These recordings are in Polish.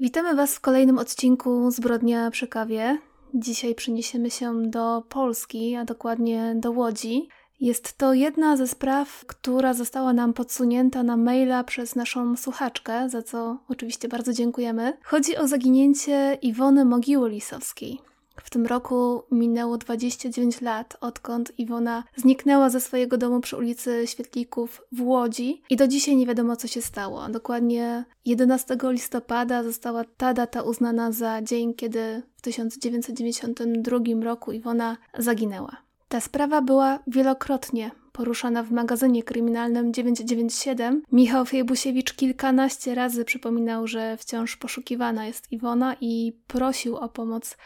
Witamy Was w kolejnym odcinku Zbrodnia przy kawie. Dzisiaj przeniesiemy się do Polski, a dokładnie do Łodzi. Jest to jedna ze spraw, która została nam podsunięta na maila przez naszą słuchaczkę, za co oczywiście bardzo dziękujemy. Chodzi o zaginięcie Iwony Mogiły Lisowskiej. W tym roku minęło 29 lat, odkąd Iwona zniknęła ze swojego domu przy ulicy Świetlików w Łodzi i do dzisiaj nie wiadomo, co się stało. Dokładnie 11 listopada została ta data uznana za dzień, kiedy w 1992 roku Iwona zaginęła. Ta sprawa była wielokrotnie poruszana w magazynie kryminalnym 997. Michał Fejbusiewicz kilkanaście razy przypominał, że wciąż poszukiwana jest Iwona i prosił o pomoc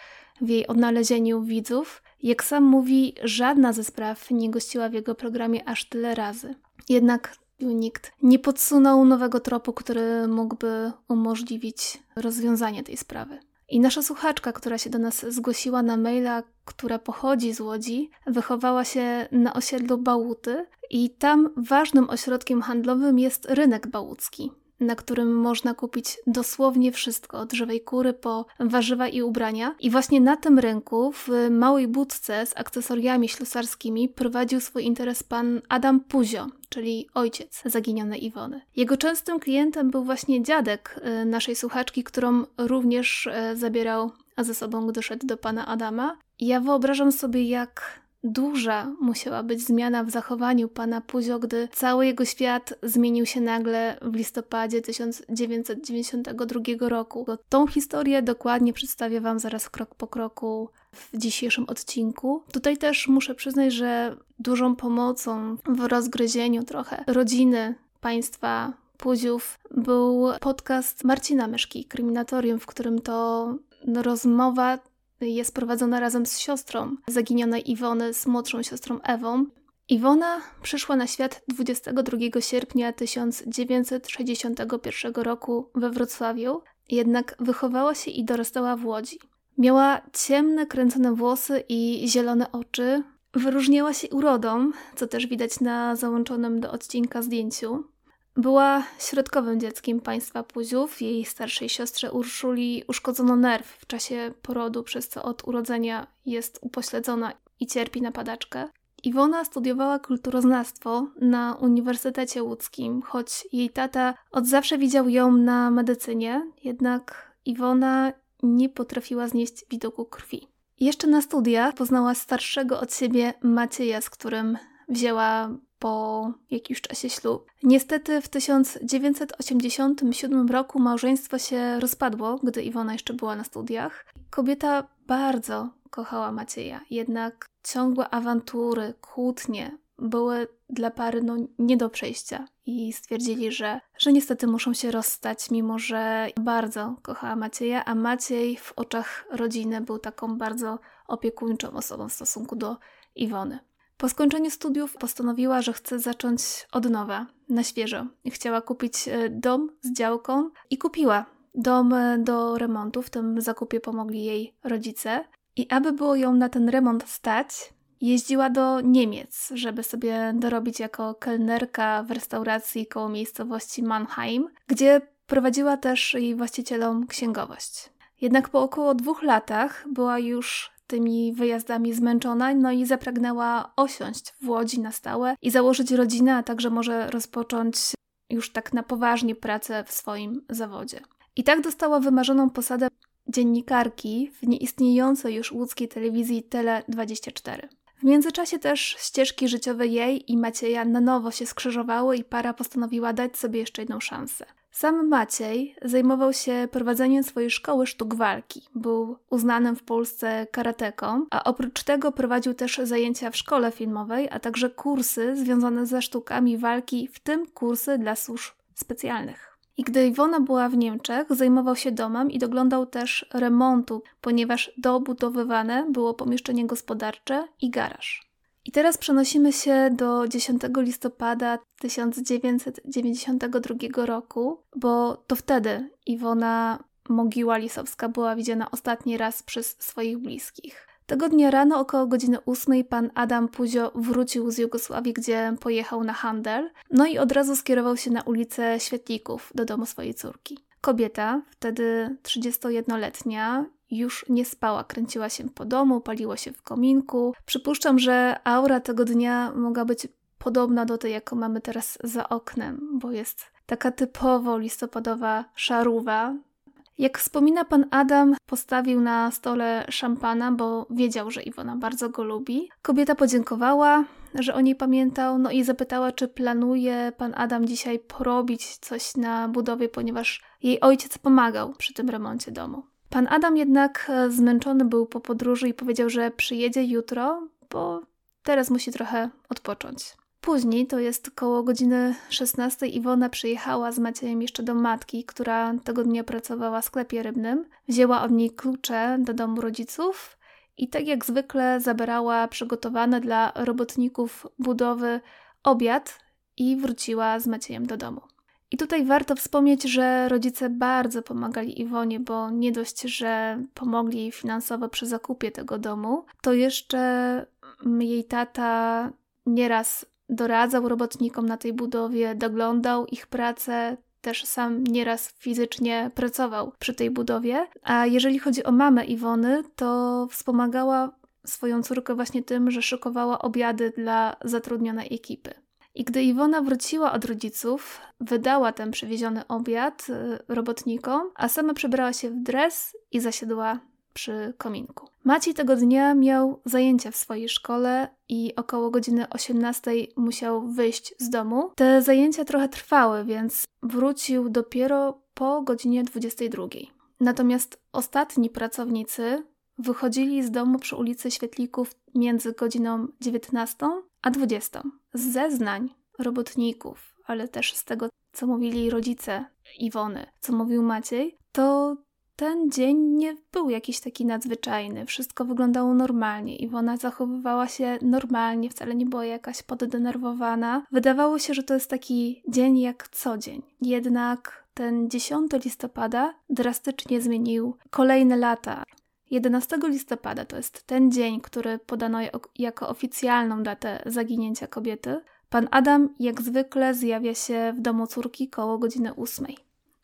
w jej odnalezieniu widzów. Jak sam mówi, żadna ze spraw nie gościła w jego programie aż tyle razy. Jednak nikt nie podsunął nowego tropu, który mógłby umożliwić rozwiązanie tej sprawy. I nasza słuchaczka, która się do nas zgłosiła na maila, która pochodzi z Łodzi, wychowała się na osiedlu Bałuty i tam ważnym ośrodkiem handlowym jest rynek bałucki na którym można kupić dosłownie wszystko, od żywej kury po warzywa i ubrania. I właśnie na tym rynku, w małej budce z akcesoriami ślusarskimi, prowadził swój interes pan Adam Puzio, czyli ojciec zaginionej Iwony. Jego częstym klientem był właśnie dziadek y, naszej słuchaczki, którą również y, zabierał ze sobą, gdy szedł do pana Adama. Ja wyobrażam sobie, jak Duża musiała być zmiana w zachowaniu pana Puzio, gdy cały jego świat zmienił się nagle w listopadzie 1992 roku. Tą historię dokładnie przedstawię Wam zaraz krok po kroku w dzisiejszym odcinku. Tutaj też muszę przyznać, że dużą pomocą w rozgryzieniu trochę rodziny państwa Puziów był podcast Marcina Myszki, Kryminatorium, w którym to rozmowa jest prowadzona razem z siostrą zaginionej Iwony, z młodszą siostrą Ewą. Iwona przyszła na świat 22 sierpnia 1961 roku we Wrocławiu, jednak wychowała się i dorastała w Łodzi. Miała ciemne, kręcone włosy i zielone oczy. Wyróżniała się urodą, co też widać na załączonym do odcinka zdjęciu. Była środkowym dzieckiem państwa Puziów. Jej starszej siostrze Urszuli uszkodzono nerw w czasie porodu, przez co od urodzenia jest upośledzona i cierpi na padaczkę. Iwona studiowała kulturoznawstwo na Uniwersytecie Łódzkim, choć jej tata od zawsze widział ją na medycynie, jednak Iwona nie potrafiła znieść widoku krwi. Jeszcze na studiach poznała starszego od siebie Macieja, z którym wzięła po jakimś czasie ślub. Niestety w 1987 roku małżeństwo się rozpadło, gdy Iwona jeszcze była na studiach. Kobieta bardzo kochała Macieja, jednak ciągłe awantury, kłótnie były dla pary no, nie do przejścia i stwierdzili, że, że niestety muszą się rozstać, mimo że bardzo kochała Macieja, a Maciej w oczach rodziny był taką bardzo opiekuńczą osobą w stosunku do Iwony. Po skończeniu studiów postanowiła, że chce zacząć od nowa, na świeżo. Chciała kupić e, dom z działką i kupiła dom e, do remontu. W tym zakupie pomogli jej rodzice. I aby było ją na ten remont stać, jeździła do Niemiec, żeby sobie dorobić jako kelnerka w restauracji koło miejscowości Mannheim, gdzie prowadziła też jej właścicielom księgowość. Jednak po około dwóch latach była już tymi wyjazdami zmęczona, no i zapragnęła osiąść w Łodzi na stałe i założyć rodzinę, a także może rozpocząć już tak na poważnie pracę w swoim zawodzie. I tak dostała wymarzoną posadę dziennikarki w nieistniejącej już łódzkiej telewizji Tele24. W międzyczasie też ścieżki życiowe jej i Macieja na nowo się skrzyżowały i para postanowiła dać sobie jeszcze jedną szansę. Sam Maciej zajmował się prowadzeniem swojej szkoły sztuk walki. Był uznanym w Polsce karateką, a oprócz tego prowadził też zajęcia w szkole filmowej, a także kursy związane ze sztukami walki, w tym kursy dla służb specjalnych. I gdy Iwona była w Niemczech, zajmował się domem i doglądał też remontu, ponieważ dobudowywane było pomieszczenie gospodarcze i garaż. I teraz przenosimy się do 10 listopada 1992 roku, bo to wtedy Iwona Mogiła Lisowska była widziana ostatni raz przez swoich bliskich. Tego dnia rano około godziny 8 pan Adam Puzio wrócił z Jugosławii, gdzie pojechał na handel, no i od razu skierował się na ulicę Świetlików do domu swojej córki. Kobieta, wtedy 31-letnia, już nie spała, kręciła się po domu, paliło się w kominku. Przypuszczam, że aura tego dnia mogła być podobna do tej, jaką mamy teraz za oknem, bo jest taka typowo listopadowa szaruwa. Jak wspomina pan Adam, postawił na stole szampana, bo wiedział, że Iwona bardzo go lubi. Kobieta podziękowała, że o niej pamiętał, no i zapytała, czy planuje pan Adam dzisiaj porobić coś na budowie, ponieważ jej ojciec pomagał przy tym remoncie domu. Pan Adam jednak e, zmęczony był po podróży i powiedział, że przyjedzie jutro, bo teraz musi trochę odpocząć. Później, to jest koło godziny 16, Iwona przyjechała z Maciejem jeszcze do matki, która tego dnia pracowała w sklepie rybnym. Wzięła od niej klucze do domu rodziców i tak jak zwykle zabierała przygotowany dla robotników budowy obiad i wróciła z Maciejem do domu. I tutaj warto wspomnieć, że rodzice bardzo pomagali Iwonie, bo nie dość, że pomogli jej finansowo przy zakupie tego domu, to jeszcze jej tata nieraz doradzał robotnikom na tej budowie, doglądał ich pracę, też sam nieraz fizycznie pracował przy tej budowie. A jeżeli chodzi o mamę Iwony, to wspomagała swoją córkę właśnie tym, że szykowała obiady dla zatrudnionej ekipy. I gdy Iwona wróciła od rodziców, wydała ten przywieziony obiad y, robotnikom, a sama przebrała się w dres i zasiadła przy kominku. Maciej tego dnia miał zajęcia w swojej szkole i około godziny 18 musiał wyjść z domu. Te zajęcia trochę trwały, więc wrócił dopiero po godzinie 22. Natomiast ostatni pracownicy wychodzili z domu przy ulicy Świetlików między godziną 19 a 20. Z zeznań robotników, ale też z tego, co mówili rodzice Iwony, co mówił Maciej, to ten dzień nie był jakiś taki nadzwyczajny. Wszystko wyglądało normalnie. Iwona zachowywała się normalnie, wcale nie była jakaś poddenerwowana. Wydawało się, że to jest taki dzień jak co dzień. Jednak ten 10 listopada drastycznie zmienił kolejne lata. 11 listopada to jest ten dzień, który podano jako oficjalną datę zaginięcia kobiety. Pan Adam jak zwykle zjawia się w domu córki koło godziny 8.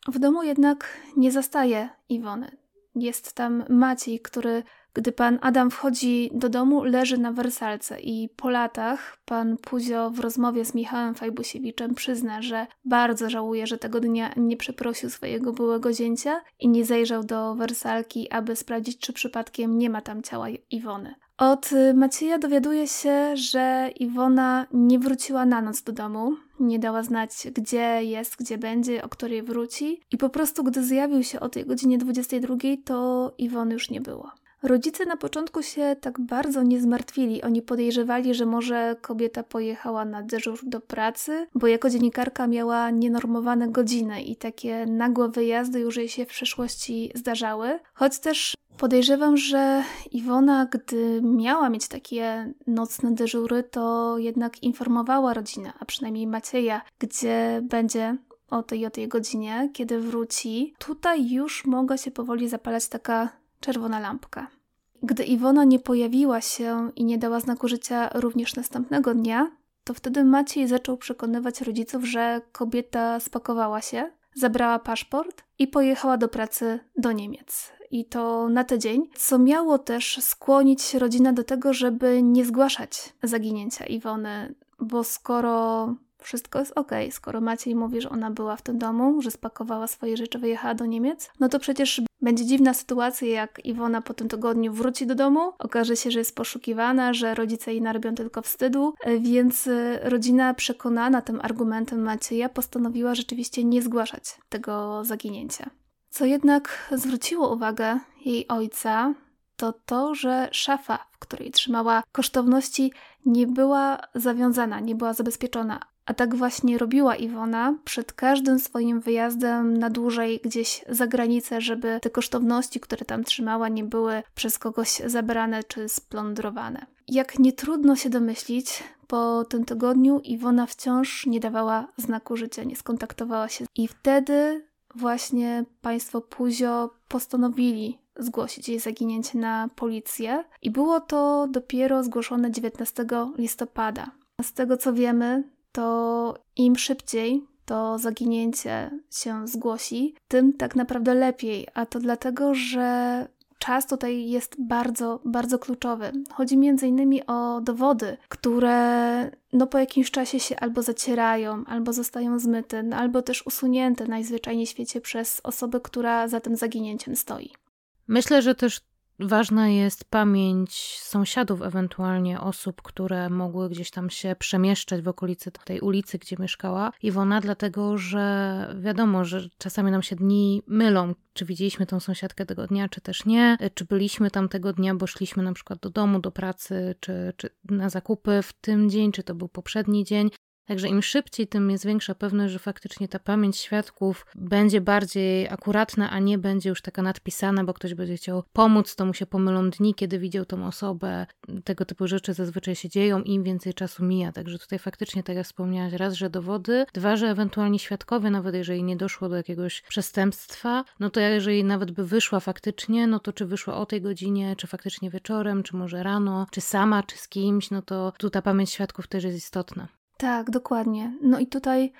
W domu jednak nie zastaje Iwony. Jest tam Maciej, który, gdy pan Adam wchodzi do domu, leży na wersalce i po latach pan Puzio w rozmowie z Michałem Fajbusiewiczem przyzna, że bardzo żałuje, że tego dnia nie przeprosił swojego byłego zięcia i nie zajrzał do wersalki, aby sprawdzić, czy przypadkiem nie ma tam ciała Iwony. Od Macieja dowiaduje się, że Iwona nie wróciła na noc do domu, nie dała znać, gdzie jest, gdzie będzie, o której wróci, i po prostu, gdy zjawił się o tej godzinie 22, to Iwony już nie było. Rodzice na początku się tak bardzo nie zmartwili. Oni podejrzewali, że może kobieta pojechała na dyżur do pracy, bo jako dziennikarka miała nienormowane godziny i takie nagłe wyjazdy już jej się w przeszłości zdarzały. Choć też Podejrzewam, że Iwona, gdy miała mieć takie nocne dyżury, to jednak informowała rodzinę, a przynajmniej Macieja, gdzie będzie o tej o tej godzinie, kiedy wróci. Tutaj już mogła się powoli zapalać taka czerwona lampka. Gdy Iwona nie pojawiła się i nie dała znaku życia również następnego dnia, to wtedy Maciej zaczął przekonywać rodziców, że kobieta spakowała się, zabrała paszport i pojechała do pracy do Niemiec i to na tydzień, co miało też skłonić rodzinę do tego, żeby nie zgłaszać zaginięcia Iwony, bo skoro wszystko jest ok, skoro Maciej mówi, że ona była w tym domu, że spakowała swoje rzeczy, wyjechała do Niemiec, no to przecież będzie dziwna sytuacja, jak Iwona po tym tygodniu wróci do domu, okaże się, że jest poszukiwana, że rodzice jej narobią tylko wstydu, więc rodzina przekonana tym argumentem Macieja postanowiła rzeczywiście nie zgłaszać tego zaginięcia. Co jednak zwróciło uwagę jej ojca, to to, że szafa, w której trzymała kosztowności, nie była zawiązana, nie była zabezpieczona. A tak właśnie robiła Iwona przed każdym swoim wyjazdem na dłużej gdzieś za granicę, żeby te kosztowności, które tam trzymała, nie były przez kogoś zabrane czy splądrowane. Jak nie trudno się domyślić, po tym tygodniu Iwona wciąż nie dawała znaku życia, nie skontaktowała się. I wtedy właśnie państwo Puzio postanowili zgłosić jej zaginięcie na policję i było to dopiero zgłoszone 19 listopada. Z tego co wiemy, to im szybciej to zaginięcie się zgłosi, tym tak naprawdę lepiej. A to dlatego, że czas tutaj jest bardzo, bardzo kluczowy. Chodzi między innymi o dowody, które no po jakimś czasie się albo zacierają, albo zostają zmyte, no albo też usunięte najzwyczajniej w świecie przez osobę, która za tym zaginięciem stoi. Myślę, że też Ważna jest pamięć sąsiadów, ewentualnie osób, które mogły gdzieś tam się przemieszczać w okolicy tej ulicy, gdzie mieszkała. Iwona, dlatego że wiadomo, że czasami nam się dni mylą, czy widzieliśmy tą sąsiadkę tego dnia, czy też nie, czy byliśmy tam tego dnia, bo szliśmy na przykład do domu, do pracy, czy, czy na zakupy w tym dzień, czy to był poprzedni dzień. Także im szybciej, tym jest większa pewność, że faktycznie ta pamięć świadków będzie bardziej akuratna, a nie będzie już taka nadpisana, bo ktoś będzie chciał pomóc, to mu się pomylą dni, kiedy widział tą osobę. Tego typu rzeczy zazwyczaj się dzieją, im więcej czasu mija. Także tutaj faktycznie, tak jak wspomniałaś, raz, że dowody, dwa, że ewentualnie świadkowie, nawet jeżeli nie doszło do jakiegoś przestępstwa, no to jeżeli nawet by wyszła faktycznie, no to czy wyszła o tej godzinie, czy faktycznie wieczorem, czy może rano, czy sama, czy z kimś, no to tu ta pamięć świadków też jest istotna. Tak, dokładnie. No i tutaj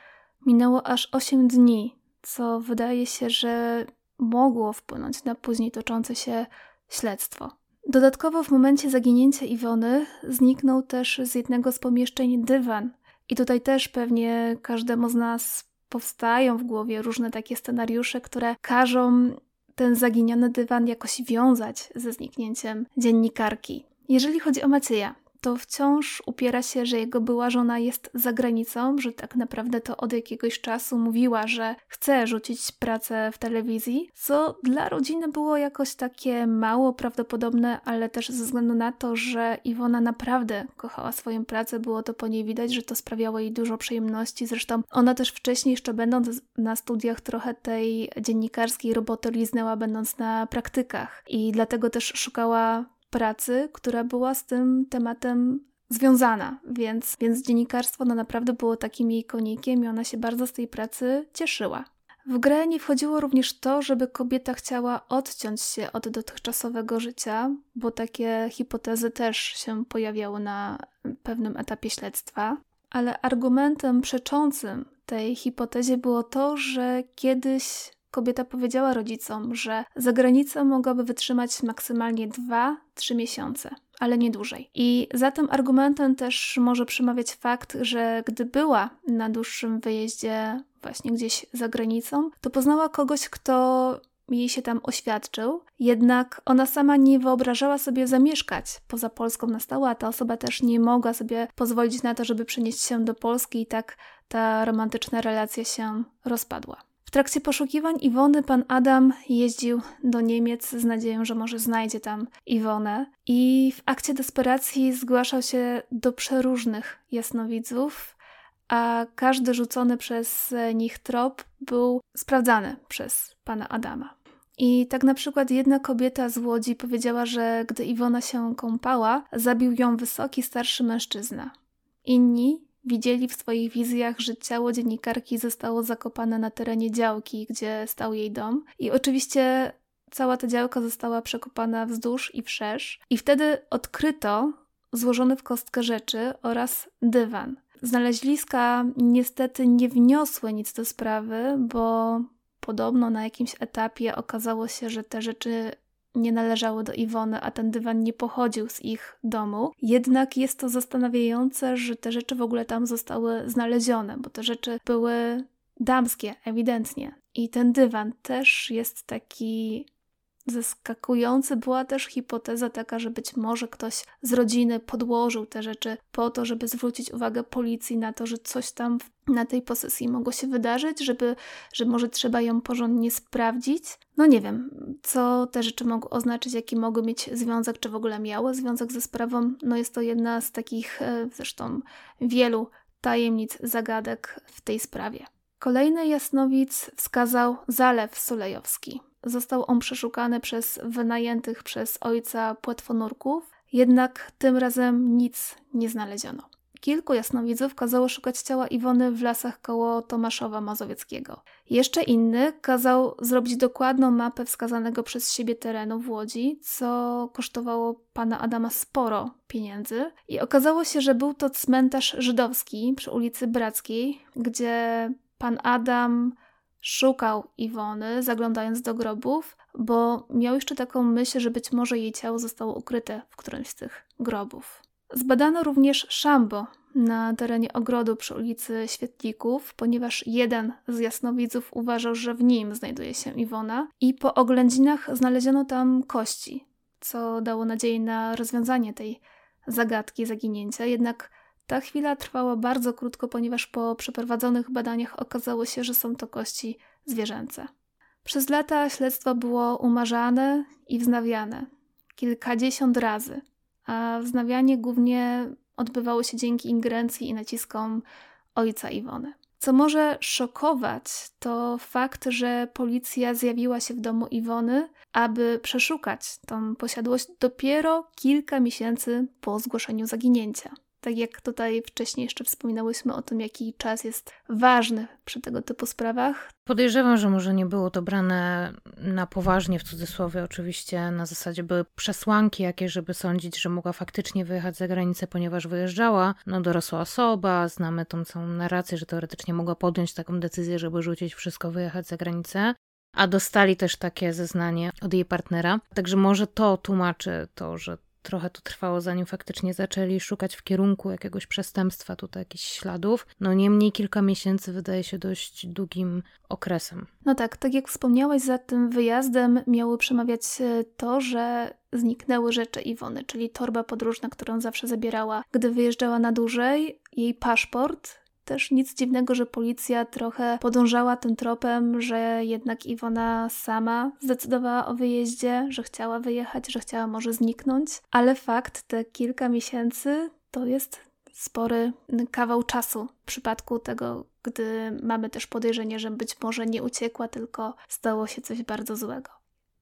minęło aż 8 dni, co wydaje się, że mogło wpłynąć na później toczące się śledztwo. Dodatkowo w momencie zaginięcia Iwony zniknął też z jednego z pomieszczeń dywan. I tutaj też pewnie każdemu z nas powstają w głowie różne takie scenariusze, które każą ten zaginiony dywan jakoś wiązać ze zniknięciem dziennikarki. Jeżeli chodzi o Macieja, to wciąż upiera się, że jego była żona jest za granicą, że tak naprawdę to od jakiegoś czasu mówiła, że chce rzucić pracę w telewizji, co dla rodziny było jakoś takie mało prawdopodobne, ale też ze względu na to, że Iwona naprawdę kochała swoją pracę, było to po niej widać, że to sprawiało jej dużo przyjemności. Zresztą ona też wcześniej, jeszcze będąc na studiach, trochę tej dziennikarskiej roboty liznęła, będąc na praktykach i dlatego też szukała pracy, która była z tym tematem związana, więc, więc dziennikarstwo no naprawdę było takim jej konikiem i ona się bardzo z tej pracy cieszyła. W grę nie wchodziło również to, żeby kobieta chciała odciąć się od dotychczasowego życia, bo takie hipotezy też się pojawiały na pewnym etapie śledztwa. Ale argumentem przeczącym tej hipotezie było to, że kiedyś Kobieta powiedziała rodzicom, że za granicą mogłaby wytrzymać maksymalnie 2-3 miesiące, ale nie dłużej. I za tym argumentem też może przemawiać fakt, że gdy była na dłuższym wyjeździe właśnie gdzieś za granicą, to poznała kogoś, kto jej się tam oświadczył, jednak ona sama nie wyobrażała sobie zamieszkać poza Polską na stałe, a ta osoba też nie mogła sobie pozwolić na to, żeby przenieść się do Polski i tak ta romantyczna relacja się rozpadła. W trakcie poszukiwań Iwony pan Adam jeździł do Niemiec z nadzieją, że może znajdzie tam Iwonę i w akcie desperacji zgłaszał się do przeróżnych jasnowidzów, a każdy rzucony przez nich trop był sprawdzany przez pana Adama. I tak na przykład jedna kobieta z Łodzi powiedziała, że gdy Iwona się kąpała, zabił ją wysoki starszy mężczyzna. Inni Widzieli w swoich wizjach, że ciało dziennikarki zostało zakopane na terenie działki, gdzie stał jej dom. I oczywiście cała ta działka została przekopana wzdłuż i wszerz. I wtedy odkryto złożone w kostkę rzeczy oraz dywan. Znaleźliska niestety nie wniosły nic do sprawy, bo podobno na jakimś etapie okazało się, że te rzeczy nie należały do Iwony, a ten dywan nie pochodził z ich domu. Jednak jest to zastanawiające, że te rzeczy w ogóle tam zostały znalezione, bo te rzeczy były damskie, ewidentnie. I ten dywan też jest taki zaskakujący. Była też hipoteza taka, że być może ktoś z rodziny podłożył te rzeczy po to, żeby zwrócić uwagę policji na to, że coś tam na tej posesji mogło się wydarzyć, żeby, że może trzeba ją porządnie sprawdzić. No nie wiem, co te rzeczy mogą oznaczyć, jaki mogły mieć związek, czy w ogóle miały związek ze sprawą. No jest to jedna z takich e, zresztą wielu tajemnic, zagadek w tej sprawie. Kolejny jasnowic wskazał Zalew Sulejowski. Został on przeszukany przez wynajętych przez ojca płetwonurków, jednak tym razem nic nie znaleziono. Kilku jasnowidzów kazało szukać ciała Iwony w lasach koło Tomaszowa Mazowieckiego. Jeszcze inny kazał zrobić dokładną mapę wskazanego przez siebie terenu w Łodzi, co kosztowało pana Adama sporo pieniędzy. I okazało się, że był to cmentarz żydowski przy ulicy Brackiej, gdzie pan Adam szukał Iwony, zaglądając do grobów, bo miał jeszcze taką myśl, że być może jej ciało zostało ukryte w którymś z tych grobów. Zbadano również szambo na terenie ogrodu przy ulicy Świetlików, ponieważ jeden z jasnowidzów uważał, że w nim znajduje się Iwona i po oględzinach znaleziono tam kości, co dało nadzieję na rozwiązanie tej zagadki zaginięcia. Jednak ta chwila trwała bardzo krótko, ponieważ po przeprowadzonych badaniach okazało się, że są to kości zwierzęce. Przez lata śledztwo było umarzane i wznawiane kilkadziesiąt razy, a wznawianie głównie odbywało się dzięki ingerencji i naciskom ojca Iwony. Co może szokować, to fakt, że policja zjawiła się w domu Iwony, aby przeszukać tą posiadłość dopiero kilka miesięcy po zgłoszeniu zaginięcia. Tak jak tutaj wcześniej jeszcze wspominałyśmy o tym, jaki czas jest ważny przy tego typu sprawach. Podejrzewam, że może nie było to brane na poważnie, w cudzysłowie oczywiście, na zasadzie były przesłanki jakieś, żeby sądzić, że mogła faktycznie wyjechać za granicę, ponieważ wyjeżdżała. No dorosła osoba, znamy tą całą narrację, że teoretycznie mogła podjąć taką decyzję, żeby rzucić wszystko, wyjechać za granicę. A dostali też takie zeznanie od jej partnera. Także może to tłumaczy to, że trochę to trwało, zanim faktycznie zaczęli szukać w kierunku jakiegoś przestępstwa, tutaj jakichś śladów. No niemniej kilka miesięcy wydaje się dość długim okresem. No tak, tak jak wspomniałaś, za tym wyjazdem miało przemawiać e, to, że zniknęły rzeczy Iwony, czyli torba podróżna, którą zawsze zabierała, gdy wyjeżdżała na dłużej, jej paszport też nic dziwnego, że policja trochę podążała tym tropem, że jednak Iwona sama zdecydowała o wyjeździe, że chciała wyjechać, że chciała może zniknąć, ale fakt, te kilka miesięcy to jest spory kawał czasu w przypadku tego, gdy mamy też podejrzenie, że być może nie uciekła, tylko stało się coś bardzo złego.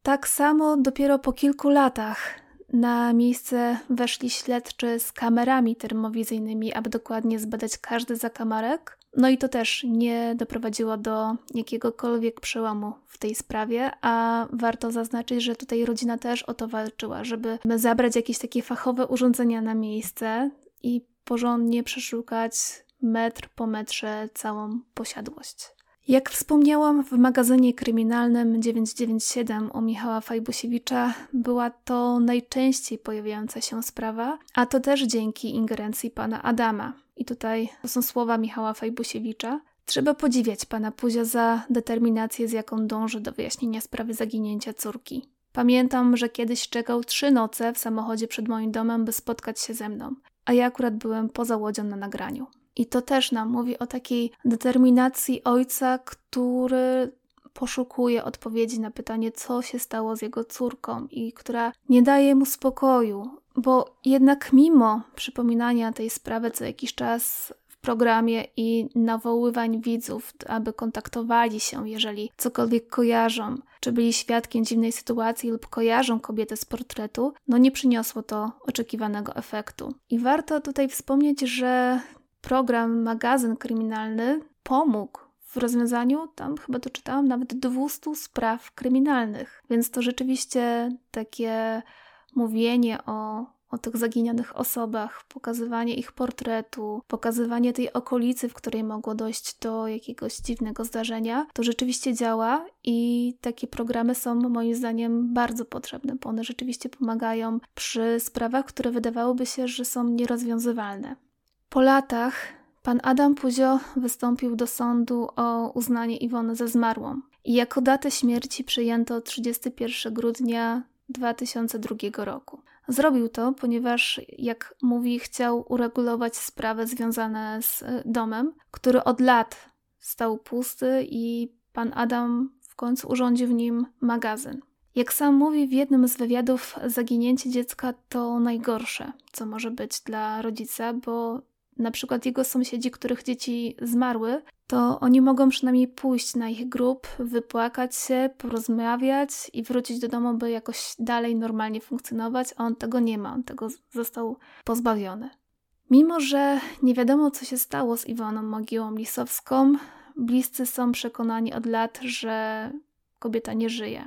Tak samo dopiero po kilku latach na miejsce weszli śledczy z kamerami termowizyjnymi, aby dokładnie zbadać każdy zakamarek. No i to też nie doprowadziło do jakiegokolwiek przełomu w tej sprawie, a warto zaznaczyć, że tutaj rodzina też o to walczyła, żeby zabrać jakieś takie fachowe urządzenia na miejsce i porządnie przeszukać metr po metrze całą posiadłość. Jak wspomniałam, w magazynie kryminalnym 997 u Michała Fajbusiewicza była to najczęściej pojawiająca się sprawa, a to też dzięki ingerencji pana Adama. I tutaj to są słowa Michała Fajbusiewicza. Trzeba podziwiać pana Puzia za determinację, z jaką dąży do wyjaśnienia sprawy zaginięcia córki. Pamiętam, że kiedyś czekał trzy noce w samochodzie przed moim domem, by spotkać się ze mną, a ja akurat byłem poza łodzią na nagraniu. I to też nam mówi o takiej determinacji ojca, który poszukuje odpowiedzi na pytanie, co się stało z jego córką, i która nie daje mu spokoju, bo jednak mimo przypominania tej sprawy co jakiś czas w programie i nawoływań widzów, aby kontaktowali się, jeżeli cokolwiek kojarzą, czy byli świadkiem dziwnej sytuacji lub kojarzą kobietę z portretu, no nie przyniosło to oczekiwanego efektu. I warto tutaj wspomnieć, że program, magazyn kryminalny pomógł w rozwiązaniu, tam chyba doczytałam, nawet 200 spraw kryminalnych. Więc to rzeczywiście takie mówienie o, o tych zaginionych osobach, pokazywanie ich portretu, pokazywanie tej okolicy, w której mogło dojść do jakiegoś dziwnego zdarzenia, to rzeczywiście działa i takie programy są moim zdaniem bardzo potrzebne, bo one rzeczywiście pomagają przy sprawach, które wydawałoby się, że są nierozwiązywalne. Po latach pan Adam Puzio wystąpił do sądu o uznanie Iwony za zmarłą i jako datę śmierci przyjęto 31 grudnia 2002 roku. Zrobił to, ponieważ, jak mówi, chciał uregulować sprawy związane z e, domem, który od lat stał pusty i pan Adam w końcu urządził w nim magazyn. Jak sam mówi w jednym z wywiadów, zaginięcie dziecka to najgorsze, co może być dla rodzica, bo na przykład jego sąsiedzi, których dzieci zmarły, to oni mogą przynajmniej pójść na ich grób, wypłakać się, porozmawiać i wrócić do domu, by jakoś dalej normalnie funkcjonować, a on tego nie ma, on tego został pozbawiony. Mimo, że nie wiadomo, co się stało z Iwoną Mogiłą Lisowską, bliscy są przekonani od lat, że kobieta nie żyje.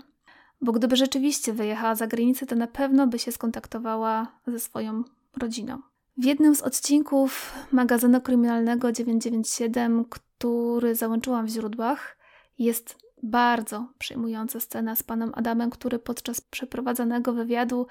Bo gdyby rzeczywiście wyjechała za granicę, to na pewno by się skontaktowała ze swoją rodziną. W jednym z odcinków magazynu kryminalnego 997, który załączyłam w źródłach, jest bardzo przejmująca scena z panem Adamem, który podczas przeprowadzanego wywiadu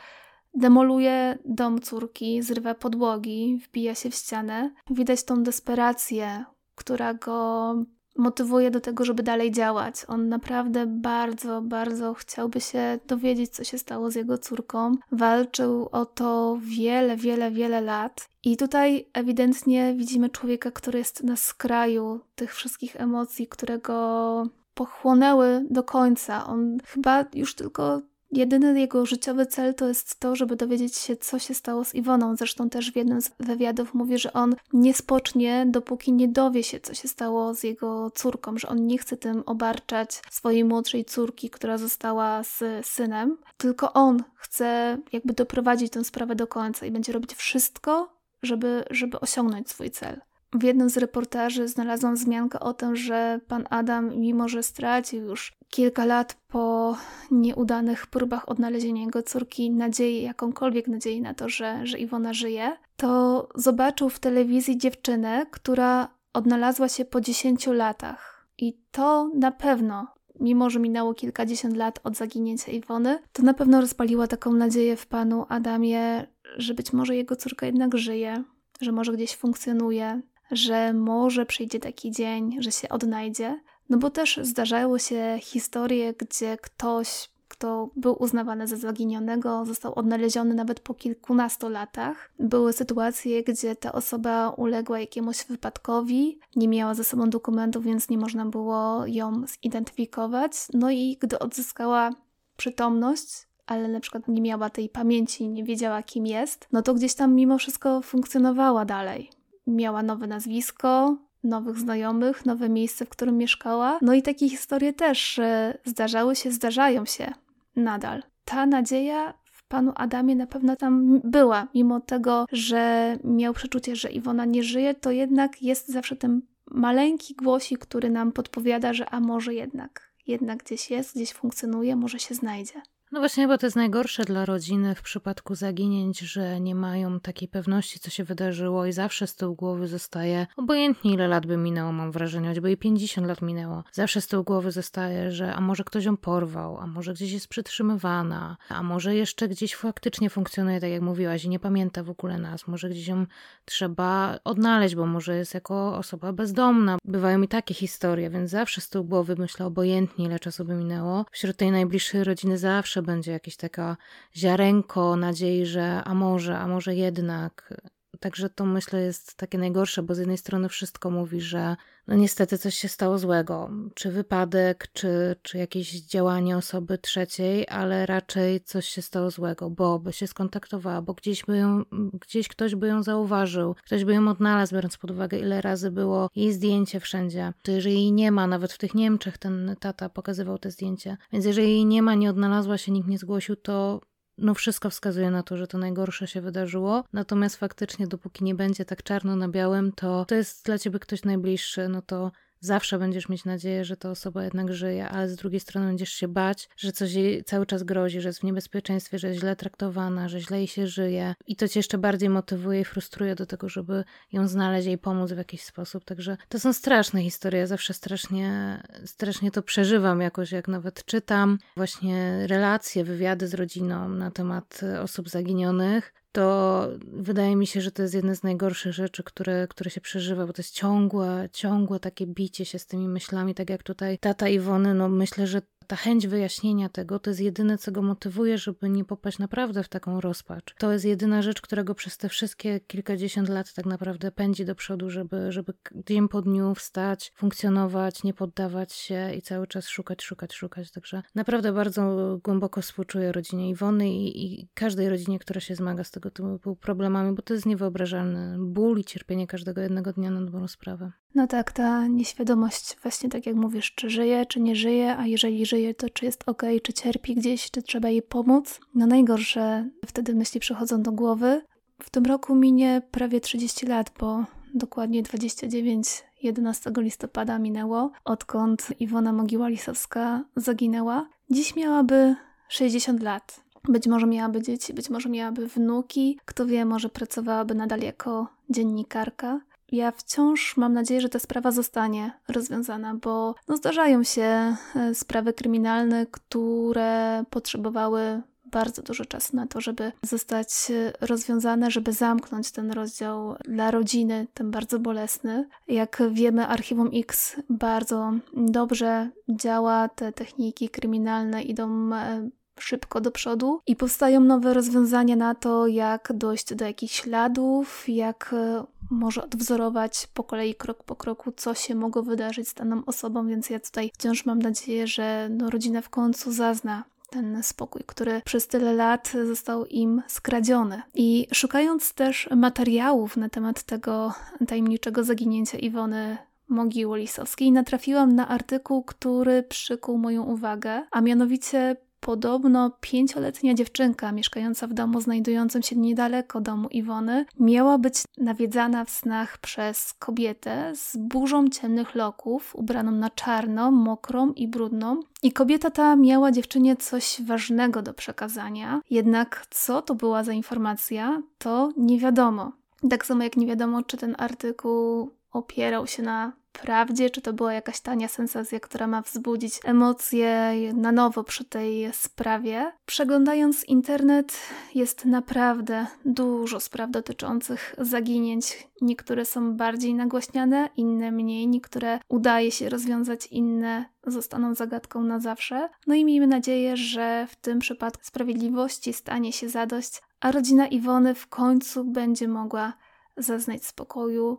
demoluje dom córki, zrywa podłogi, wbija się w ścianę. Widać tą desperację, która go motywuje do tego, żeby dalej działać. On naprawdę bardzo, bardzo chciałby się dowiedzieć, co się stało z jego córką. Walczył o to wiele, wiele, wiele lat. I tutaj ewidentnie widzimy człowieka, który jest na skraju tych wszystkich emocji, które go pochłonęły do końca. On chyba już tylko Jedyny jego życiowy cel to jest to, żeby dowiedzieć się, co się stało z Iwoną. Zresztą też w jednym z wywiadów mówi, że on nie spocznie, dopóki nie dowie się, co się stało z jego córką, że on nie chce tym obarczać swojej młodszej córki, która została z synem, tylko on chce jakby doprowadzić tę sprawę do końca i będzie robić wszystko, żeby, żeby osiągnąć swój cel. W jednym z reportaży znalazłam wzmiankę o tym, że pan Adam, mimo że stracił już kilka lat po nieudanych próbach odnalezienia jego córki nadziei, jakąkolwiek nadziei na to, że, że Iwona żyje, to zobaczył w telewizji dziewczynę, która odnalazła się po 10 latach. I to na pewno, mimo że minęło kilkadziesiąt lat od zaginięcia Iwony, to na pewno rozpaliła taką nadzieję w panu Adamie, że być może jego córka jednak żyje, że może gdzieś funkcjonuje, że może przyjdzie taki dzień, że się odnajdzie. No bo też zdarzały się historie, gdzie ktoś, kto był uznawany za zaginionego, został odnaleziony nawet po kilkunastu latach. Były sytuacje, gdzie ta osoba uległa jakiemuś wypadkowi, nie miała ze sobą dokumentów, więc nie można było ją zidentyfikować. No i gdy odzyskała przytomność, ale na przykład nie miała tej pamięci, nie wiedziała kim jest, no to gdzieś tam mimo wszystko funkcjonowała dalej miała nowe nazwisko, nowych znajomych, nowe miejsce, w którym mieszkała. No i takie historie też zdarzały się, zdarzają się nadal. Ta nadzieja w panu Adamie na pewno tam była, mimo tego, że miał przeczucie, że Iwona nie żyje, to jednak jest zawsze ten maleńki głosik, który nam podpowiada, że a może jednak, jednak gdzieś jest, gdzieś funkcjonuje, może się znajdzie. No właśnie, bo to jest najgorsze dla rodziny w przypadku zaginięć, że nie mają takiej pewności, co się wydarzyło i zawsze z tyłu głowy zostaje, obojętnie ile lat by minęło, mam wrażenie, choćby i 50 lat minęło, zawsze z tyłu głowy zostaje, że a może ktoś ją porwał, a może gdzieś jest przytrzymywana, a może jeszcze gdzieś faktycznie funkcjonuje, tak jak mówiłaś, i nie pamięta w ogóle nas, może gdzieś ją trzeba odnaleźć, bo może jest jako osoba bezdomna. Bywają i takie historie, więc zawsze z tyłu głowy myślę, obojętnie ile czasu by minęło. Wśród tej najbliższej rodziny zawsze zawsze będzie jakieś taka ziarenko nadziei, że a może, a może jednak. Także to myślę jest takie najgorsze, bo z jednej strony wszystko mówi, że no niestety coś się stało złego, czy wypadek, czy, czy jakieś działanie osoby trzeciej, ale raczej coś się stało złego, bo by się skontaktowała, bo gdzieś, by ją, gdzieś ktoś by ją zauważył, ktoś by ją odnalazł, biorąc pod uwagę, ile razy było jej zdjęcie wszędzie. To jeżeli jej nie ma, nawet w tych Niemczech ten tata pokazywał te zdjęcie, więc jeżeli jej nie ma, nie odnalazła się, nikt nie zgłosił, to no wszystko wskazuje na to, że to najgorsze się wydarzyło. Natomiast faktycznie, dopóki nie będzie tak czarno na białym, to to jest dla ciebie ktoś najbliższy, no to zawsze będziesz mieć nadzieję, że ta osoba jednak żyje, ale z drugiej strony będziesz się bać, że coś jej cały czas grozi, że jest w niebezpieczeństwie, że jest źle traktowana, że źle jej się żyje i to cię jeszcze bardziej motywuje i frustruje do tego, żeby ją znaleźć i pomóc w jakiś sposób. Także to są straszne historie. Ja zawsze strasznie, strasznie to przeżywam jakoś, jak nawet czytam właśnie relacje, wywiady z rodziną na temat osób zaginionych to wydaje mi się, że to jest jedna z najgorszych rzeczy, które, które się przeżywa, bo to jest ciągłe, ciągłe takie bicie się z tymi myślami, tak jak tutaj tata Iwony, no myślę, że ta chęć wyjaśnienia tego to jest jedyne, co go motywuje, żeby nie popaść naprawdę w taką rozpacz. To jest jedyna rzecz, która go przez te wszystkie kilkadziesiąt lat tak naprawdę pędzi do przodu, żeby, żeby dzień po dniu wstać, funkcjonować, nie poddawać się i cały czas szukać, szukać, szukać. Także naprawdę bardzo głęboko współczuję rodzinie Iwony i, i każdej rodzinie, która się zmaga z tego typu problemami, bo to jest niewyobrażalny ból i cierpienie każdego jednego dnia na dobrą sprawę. No tak, ta nieświadomość, właśnie tak jak mówisz, czy żyje, czy nie żyje, a jeżeli żyje, to czy jest ok, czy cierpi gdzieś, czy trzeba jej pomóc. No najgorsze wtedy myśli przychodzą do głowy. W tym roku minie prawie 30 lat, bo dokładnie 29 11 listopada minęło, odkąd Iwona Mogiła-Lisowska zaginęła. Dziś miałaby 60 lat. Być może miałaby dzieci, być może miałaby wnuki, kto wie, może pracowałaby nadal jako dziennikarka. Ja wciąż mam nadzieję, że ta sprawa zostanie rozwiązana, bo no, zdarzają się e, sprawy kryminalne, które potrzebowały bardzo dużo czasu na to, żeby zostać e, rozwiązane, żeby zamknąć ten rozdział dla rodziny, ten bardzo bolesny. Jak wiemy, Archiwum X bardzo dobrze działa, te techniki kryminalne idą e, szybko do przodu i powstają nowe rozwiązania na to, jak dojść do jakichś śladów, jak e, może odwzorować po kolei, krok po kroku, co się mogło wydarzyć z daną osobą, więc ja tutaj wciąż mam nadzieję, że no, rodzina w końcu zazna ten spokój, który przez tyle lat został im skradziony. I szukając też materiałów na temat tego tajemniczego zaginięcia Iwony Mogiły Lisowskiej, natrafiłam na artykuł, który przykuł moją uwagę, a mianowicie Podobno pięcioletnia dziewczynka mieszkająca w domu znajdującym się niedaleko domu Iwony miała być nawiedzana w snach przez kobietę z burzą ciemnych loków, ubraną na czarno, mokrą i brudną. I kobieta ta miała dziewczynie coś ważnego do przekazania, jednak co to była za informacja, to nie wiadomo. Tak samo jak nie wiadomo, czy ten artykuł opierał się na prawdzie, czy to była jakaś tania sensacja, która ma wzbudzić emocje na nowo przy tej sprawie. Przeglądając internet, jest naprawdę dużo spraw dotyczących zaginięć. Niektóre są bardziej nagłaśniane, inne mniej, niektóre udaje się rozwiązać, inne zostaną zagadką na zawsze. No i miejmy nadzieję, że w tym przypadku sprawiedliwości stanie się zadość, a rodzina Iwony w końcu będzie mogła zaznać spokoju,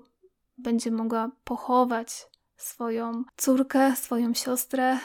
będzie mogła pochować swoją córkę, swoją siostrę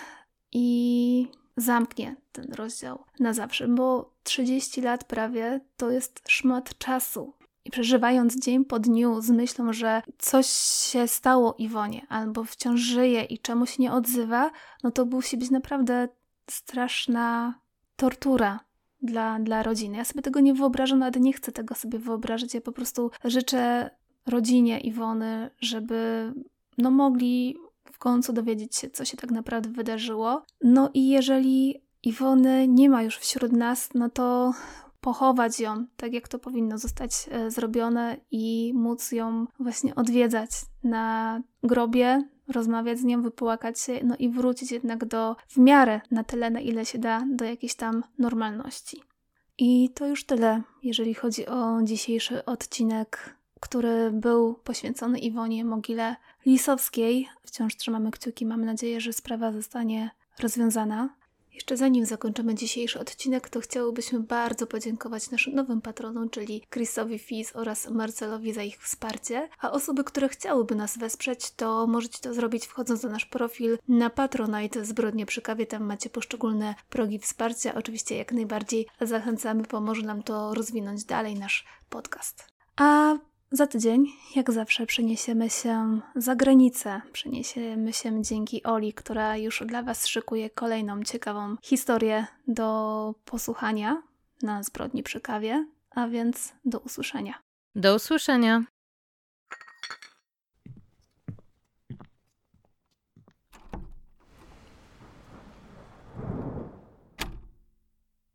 i zamknie ten rozdział na zawsze, bo 30 lat prawie to jest szmat czasu. I przeżywając dzień po dniu z myślą, że coś się stało Iwonie, albo wciąż żyje i czemuś nie odzywa, no to musi być naprawdę straszna tortura dla, dla rodziny. Ja sobie tego nie wyobrażam, nawet nie chcę tego sobie wyobrażać. Ja po prostu życzę rodzinie Iwony, żeby no mogli w końcu dowiedzieć się, co się tak naprawdę wydarzyło. No i jeżeli Iwony nie ma już wśród nas, no to pochować ją tak, jak to powinno zostać e, zrobione i móc ją właśnie odwiedzać na grobie, rozmawiać z nią, wypłakać się, no i wrócić jednak do w miarę na tyle, na ile się da, do jakiejś tam normalności. I to już tyle, jeżeli chodzi o dzisiejszy odcinek który był poświęcony Iwonie Mogile Lisowskiej. Wciąż trzymamy kciuki, mamy nadzieję, że sprawa zostanie rozwiązana. Jeszcze zanim zakończymy dzisiejszy odcinek, to chciałybyśmy bardzo podziękować naszym nowym patronom, czyli Chrisowi Fis oraz Marcelowi za ich wsparcie. A osoby, które chciałyby nas wesprzeć, to możecie to zrobić wchodząc na nasz profil na Patronite Zbrodnie przy kawie. Tam macie poszczególne progi wsparcia. Oczywiście jak najbardziej zachęcamy, pomoże nam to rozwinąć dalej nasz podcast. A za tydzień, jak zawsze, przeniesiemy się za granicę. Przeniesiemy się dzięki Oli, która już dla Was szykuje kolejną ciekawą historię do posłuchania na zbrodni przy kawie. A więc do usłyszenia. Do usłyszenia.